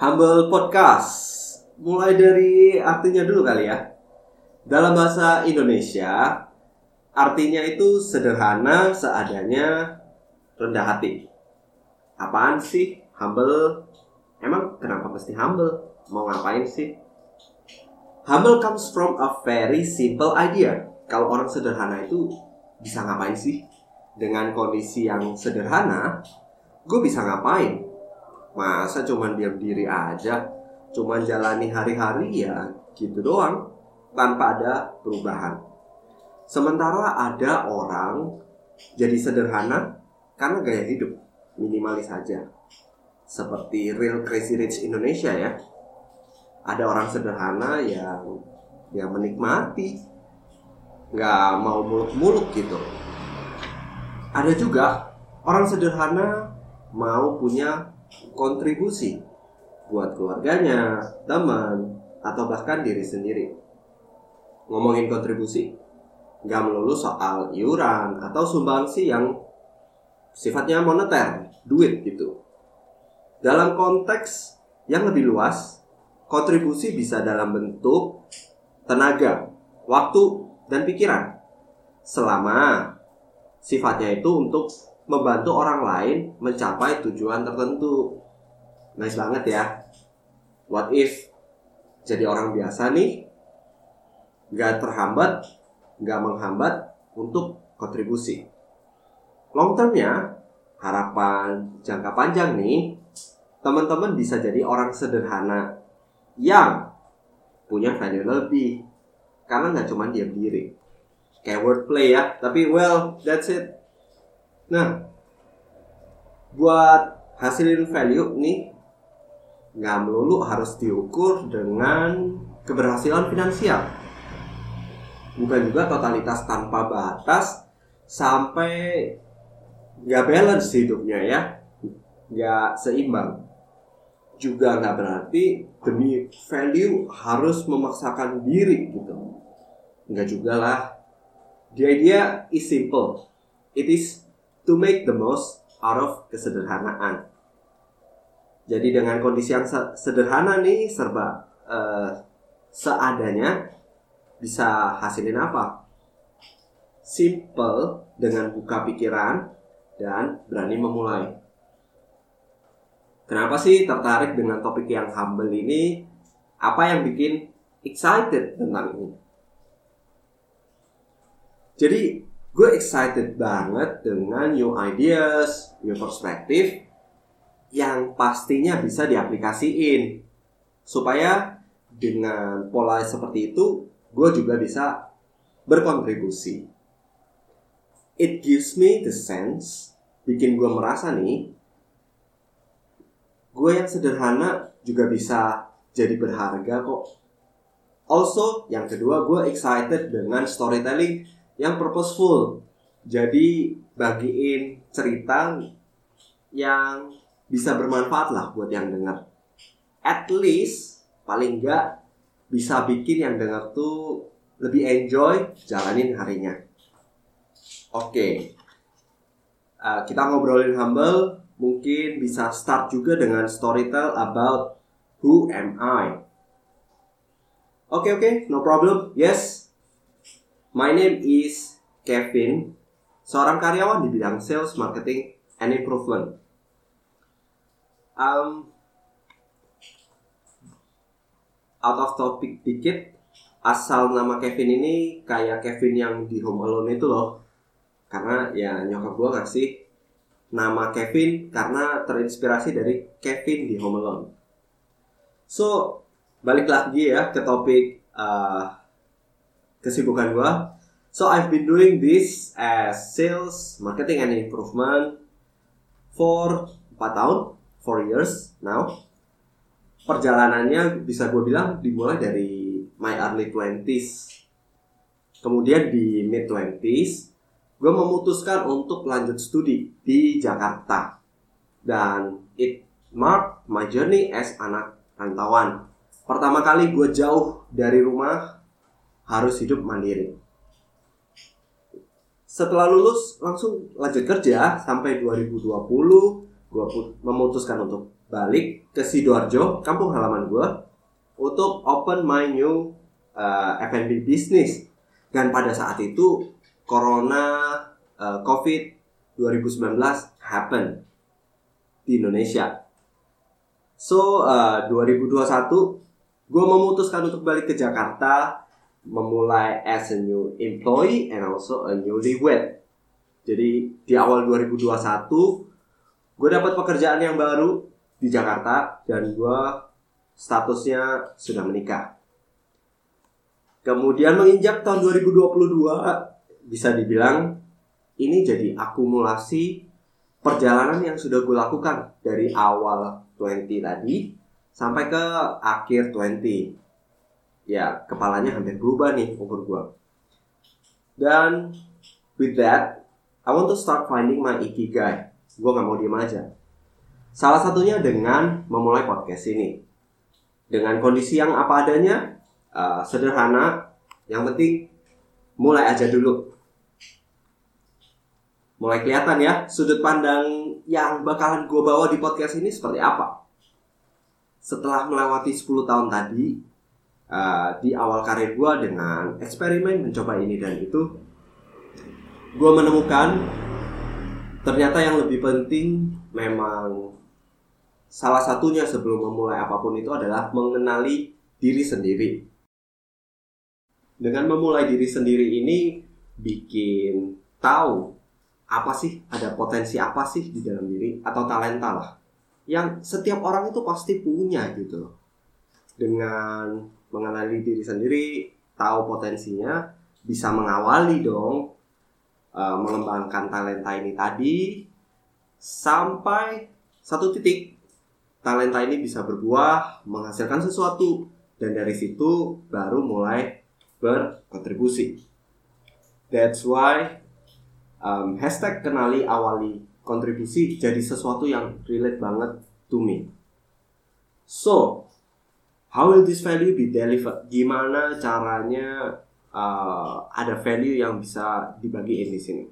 Humble Podcast. Mulai dari artinya dulu kali ya. Dalam bahasa Indonesia, artinya itu sederhana, seadanya, rendah hati. Apaan sih humble? Emang kenapa mesti humble? Mau ngapain sih? Humble comes from a very simple idea. Kalau orang sederhana itu bisa ngapain sih? Dengan kondisi yang sederhana, gue bisa ngapain? Masa cuman diam diri aja? Cuman jalani hari-hari ya gitu doang tanpa ada perubahan. Sementara ada orang jadi sederhana karena gaya hidup minimalis saja. Seperti real crazy rich Indonesia ya. Ada orang sederhana yang yang menikmati nggak mau muluk-muluk gitu. Ada juga orang sederhana mau punya kontribusi buat keluarganya, teman, atau bahkan diri sendiri. Ngomongin kontribusi, nggak melulu soal iuran atau sumbangsi yang sifatnya moneter, duit gitu. Dalam konteks yang lebih luas, kontribusi bisa dalam bentuk tenaga, waktu, dan pikiran. Selama sifatnya itu untuk membantu orang lain mencapai tujuan tertentu. Nice banget ya. What if jadi orang biasa nih nggak terhambat, nggak menghambat untuk kontribusi. Long termnya, harapan jangka panjang nih, teman-teman bisa jadi orang sederhana yang punya value lebih. Karena nggak cuma diam diri. Kayak wordplay ya, tapi well, that's it. Nah, buat hasilin value nih, nggak melulu harus diukur dengan keberhasilan finansial. Bukan juga totalitas tanpa batas sampai nggak balance hidupnya ya, nggak seimbang. Juga nggak berarti demi value harus memaksakan diri gitu. Nggak juga lah. The idea is simple. It is to make the most out of kesederhanaan. Jadi dengan kondisi yang sederhana nih serba uh, seadanya bisa hasilin apa? Simple dengan buka pikiran dan berani memulai. Kenapa sih tertarik dengan topik yang humble ini? Apa yang bikin excited tentang ini? Jadi gue excited banget dengan new ideas, new perspective yang pastinya bisa diaplikasiin supaya dengan pola seperti itu gue juga bisa berkontribusi. It gives me the sense, bikin gue merasa nih, gue yang sederhana juga bisa jadi berharga kok. Also, yang kedua gue excited dengan storytelling yang purposeful. Jadi bagiin cerita yang bisa bermanfaat lah buat yang dengar. At least paling enggak bisa bikin yang dengar tuh lebih enjoy jalanin harinya. Oke, okay. uh, kita ngobrolin humble, mungkin bisa start juga dengan storytell about who am I. Oke okay, oke, okay, no problem. Yes, my name is Kevin, seorang karyawan di bidang sales, marketing, and improvement. Um, out of topic dikit asal nama Kevin ini kayak Kevin yang di Home Alone itu loh. Karena ya nyokap gue ngasih nama Kevin karena terinspirasi dari Kevin di Home Alone. So balik lagi ya ke topik uh, kesibukan gue so I've been doing this as sales marketing and improvement for 4 tahun 4 years now perjalanannya bisa gue bilang dimulai dari my early 20s. Kemudian di mid 20s, gue memutuskan untuk lanjut studi di Jakarta. Dan it marked my journey as anak rantauan. Pertama kali gue jauh dari rumah, harus hidup mandiri. Setelah lulus, langsung lanjut kerja sampai 2020, gue memutuskan untuk balik ke Sidoarjo, kampung halaman gue, untuk open my new uh, F&B business. Dan pada saat itu Corona uh, COVID 2019 happen di Indonesia. So uh, 2021 gue memutuskan untuk balik ke Jakarta, memulai as a new employee and also a newlywed. Jadi di awal 2021 gue dapat pekerjaan yang baru di Jakarta dan gue statusnya sudah menikah. Kemudian menginjak tahun 2022 bisa dibilang ini jadi akumulasi perjalanan yang sudah gue lakukan dari awal 20 tadi sampai ke akhir 20. Ya, kepalanya hampir berubah nih umur gue. Dan with that, I want to start finding my ikigai. Gue gak mau diem aja Salah satunya dengan memulai podcast ini. Dengan kondisi yang apa adanya, uh, sederhana, yang penting mulai aja dulu. Mulai kelihatan ya sudut pandang yang bakalan gue bawa di podcast ini seperti apa. Setelah melewati 10 tahun tadi, uh, di awal karir gue dengan eksperimen mencoba ini dan itu, gue menemukan ternyata yang lebih penting memang Salah satunya sebelum memulai apa pun itu adalah mengenali diri sendiri. Dengan memulai diri sendiri ini bikin tahu apa sih ada potensi apa sih di dalam diri atau talenta lah yang setiap orang itu pasti punya gitu. Dengan mengenali diri sendiri, tahu potensinya, bisa mengawali dong uh, mengembangkan talenta ini tadi sampai satu titik talenta ini bisa berbuah, menghasilkan sesuatu, dan dari situ baru mulai berkontribusi. That's why um, hashtag kenali awali kontribusi jadi sesuatu yang relate banget to me. So, how will this value be delivered? Gimana caranya uh, ada value yang bisa dibagiin di sini?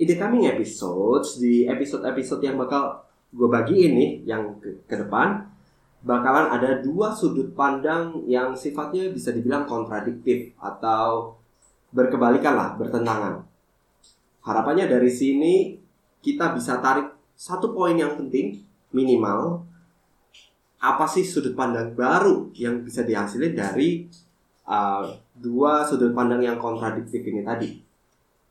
In the coming episodes, di episode-episode yang bakal gue bagi ini yang ke, ke depan bakalan ada dua sudut pandang yang sifatnya bisa dibilang kontradiktif atau berkebalikan lah, bertentangan. Harapannya dari sini kita bisa tarik satu poin yang penting minimal apa sih sudut pandang baru yang bisa dihasilkan dari uh, dua sudut pandang yang kontradiktif ini tadi.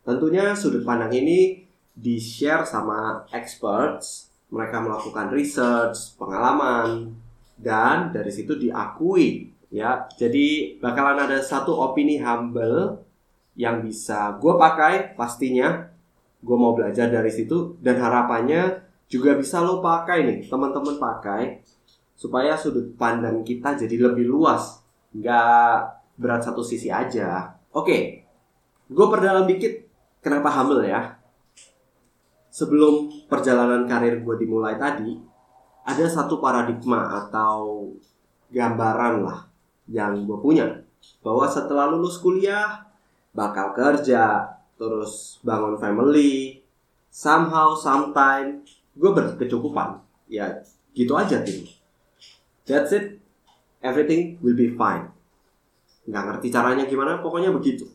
Tentunya sudut pandang ini di-share sama experts mereka melakukan research, pengalaman, dan dari situ diakui ya. Jadi bakalan ada satu opini humble yang bisa gue pakai pastinya. Gue mau belajar dari situ dan harapannya juga bisa lo pakai nih, teman-teman pakai supaya sudut pandang kita jadi lebih luas, nggak berat satu sisi aja. Oke, gue perdalam dikit kenapa humble ya. Sebelum perjalanan karir gue dimulai tadi, ada satu paradigma atau gambaran lah yang gue punya. Bahwa setelah lulus kuliah bakal kerja terus bangun family somehow sometime gue berkecukupan. Ya gitu aja tim that's it. Everything will be fine. Nggak ngerti caranya gimana pokoknya begitu.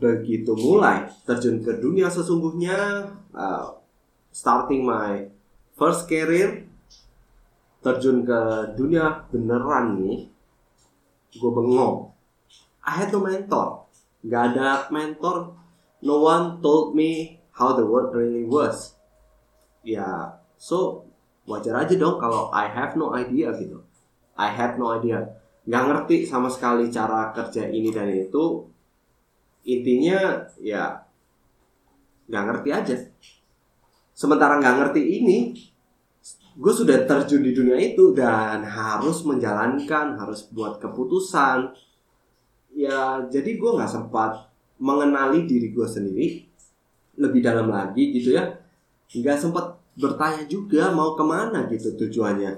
Begitu mulai terjun ke dunia sesungguhnya uh, starting my first career terjun ke dunia beneran nih gue bengong. I had no mentor. Gak ada mentor. No one told me how the world really was ya so wajar aja dong kalau I have no idea gitu. I had no idea. Nggak ngerti sama sekali cara kerja ini dan itu. Intinya ya nggak ngerti aja. Sementara nggak ngerti ini gue sudah terjun di dunia itu dan harus menjalankan harus buat keputusan. Ya jadi gue nggak sempat mengenali diri gue sendiri lebih dalam lagi gitu ya. Nggak sempat bertanya juga mau ke mana gitu tujuannya.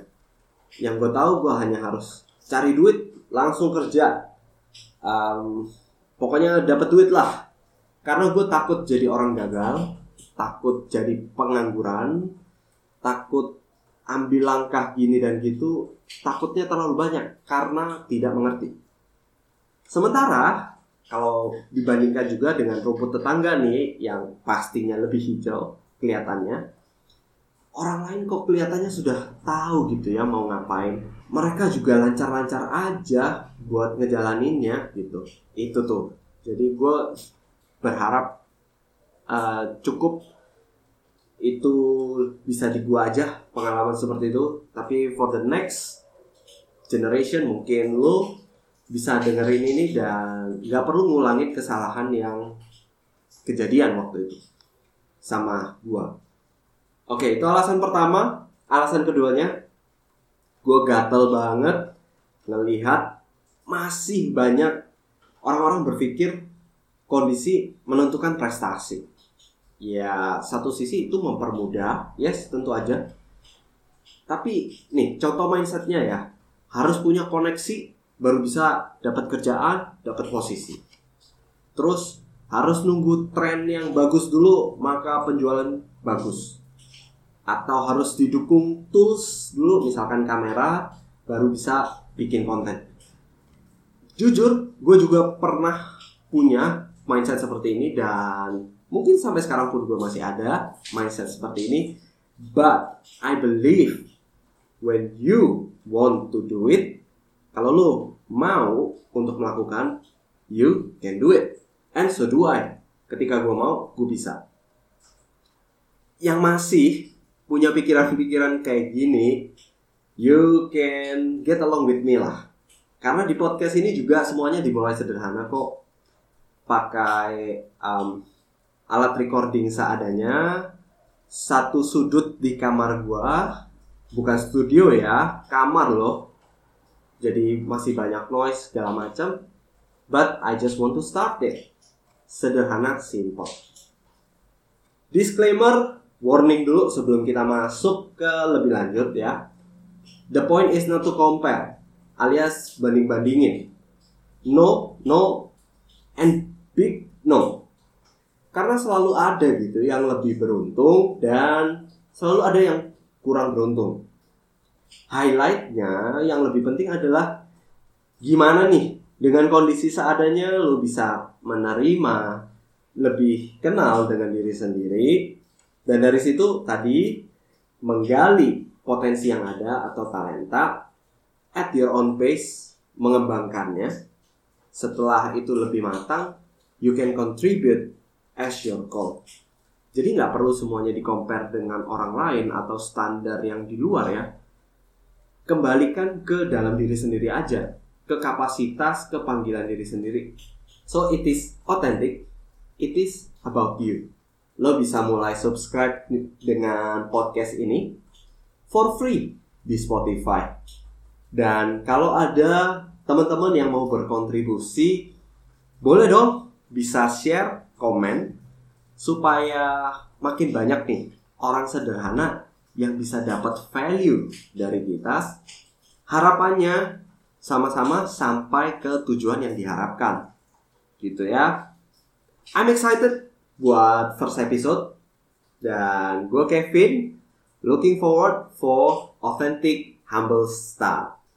Yang gue tahu gue hanya harus cari duit langsung kerja. Um, pokoknya dapat duit lah. Karena gue takut jadi orang gagal takut jadi pengangguran takut ambil langkah gini dan gitu takutnya terlalu banyak karena tidak mengerti. Sementara kalau dibandingkan juga dengan rumput tetangga nih yang pastinya lebih hijau kelihatannya, orang lain kok kelihatannya sudah tahu gitu ya mau ngapain. Mereka juga lancar-lancar aja buat ngejalaninnya gitu. Itu tuh. Jadi gue berharap uh, cukup itu bisa di gua aja pengalaman seperti itu tapi for the next generation mungkin lo bisa dengerin ini dan nggak perlu ngulangin kesalahan yang kejadian waktu itu sama gua oke itu alasan pertama. Alasan keduanya gua gatel banget ngelihat masih banyak orang-orang berpikir kondisi menentukan prestasi. Ya satu sisi itu mempermudah yes tentu aja. Tapi nih contoh mindsetnya ya. Harus punya koneksi baru bisa dapat kerjaan dapat posisi. Terus harus nunggu tren yang bagus dulu maka penjualan bagus atau harus didukung tools dulu misalkan kamera baru bisa bikin konten jujur gue juga pernah punya mindset seperti ini dan Mungkin sampai sekarang pun gue masih ada mindset seperti ini. But I believe when you want to do it, kalau lo mau untuk melakukan, you can do it. And so do I. Ketika gue mau, gue bisa. Yang masih punya pikiran-pikiran kayak gini, you can get along with me lah. Karena di podcast ini juga semuanya dimulai sederhana kok. Pakai um, alat recording seadanya satu sudut di kamar gua bukan studio ya kamar loh jadi masih banyak noise segala macam but I just want to start it sederhana simple disclaimer warning dulu sebelum kita masuk ke lebih lanjut ya. The point is not to compare alias banding bandingin no no and big no. Karena selalu ada gitu yang lebih beruntung dan selalu ada yang kurang beruntung. Highlightnya yang lebih penting adalah gimana nih dengan kondisi seadanya lo bisa menerima lebih kenal dengan diri sendiri dan dari situ tadi menggali potensi yang ada atau talenta at your own pace mengembangkannya setelah itu lebih matang you can contribute as your goal. Jadi nggak perlu semuanya di compare dengan orang lain atau standar yang di luar ya. Kembalikan ke dalam diri sendiri aja, ke kapasitas, ke panggilan diri sendiri. So it is authentic, it is about you. Lo bisa mulai subscribe dengan podcast ini for free di Spotify. Dan kalau ada teman-teman yang mau berkontribusi, boleh dong bisa share komen supaya makin banyak nih orang sederhana yang bisa dapat value dari kita. Harapannya sama-sama sampai ke tujuan yang diharapkan. Gitu ya. I'm excited buat first episode dan gue Kevin looking forward for authentic humble start.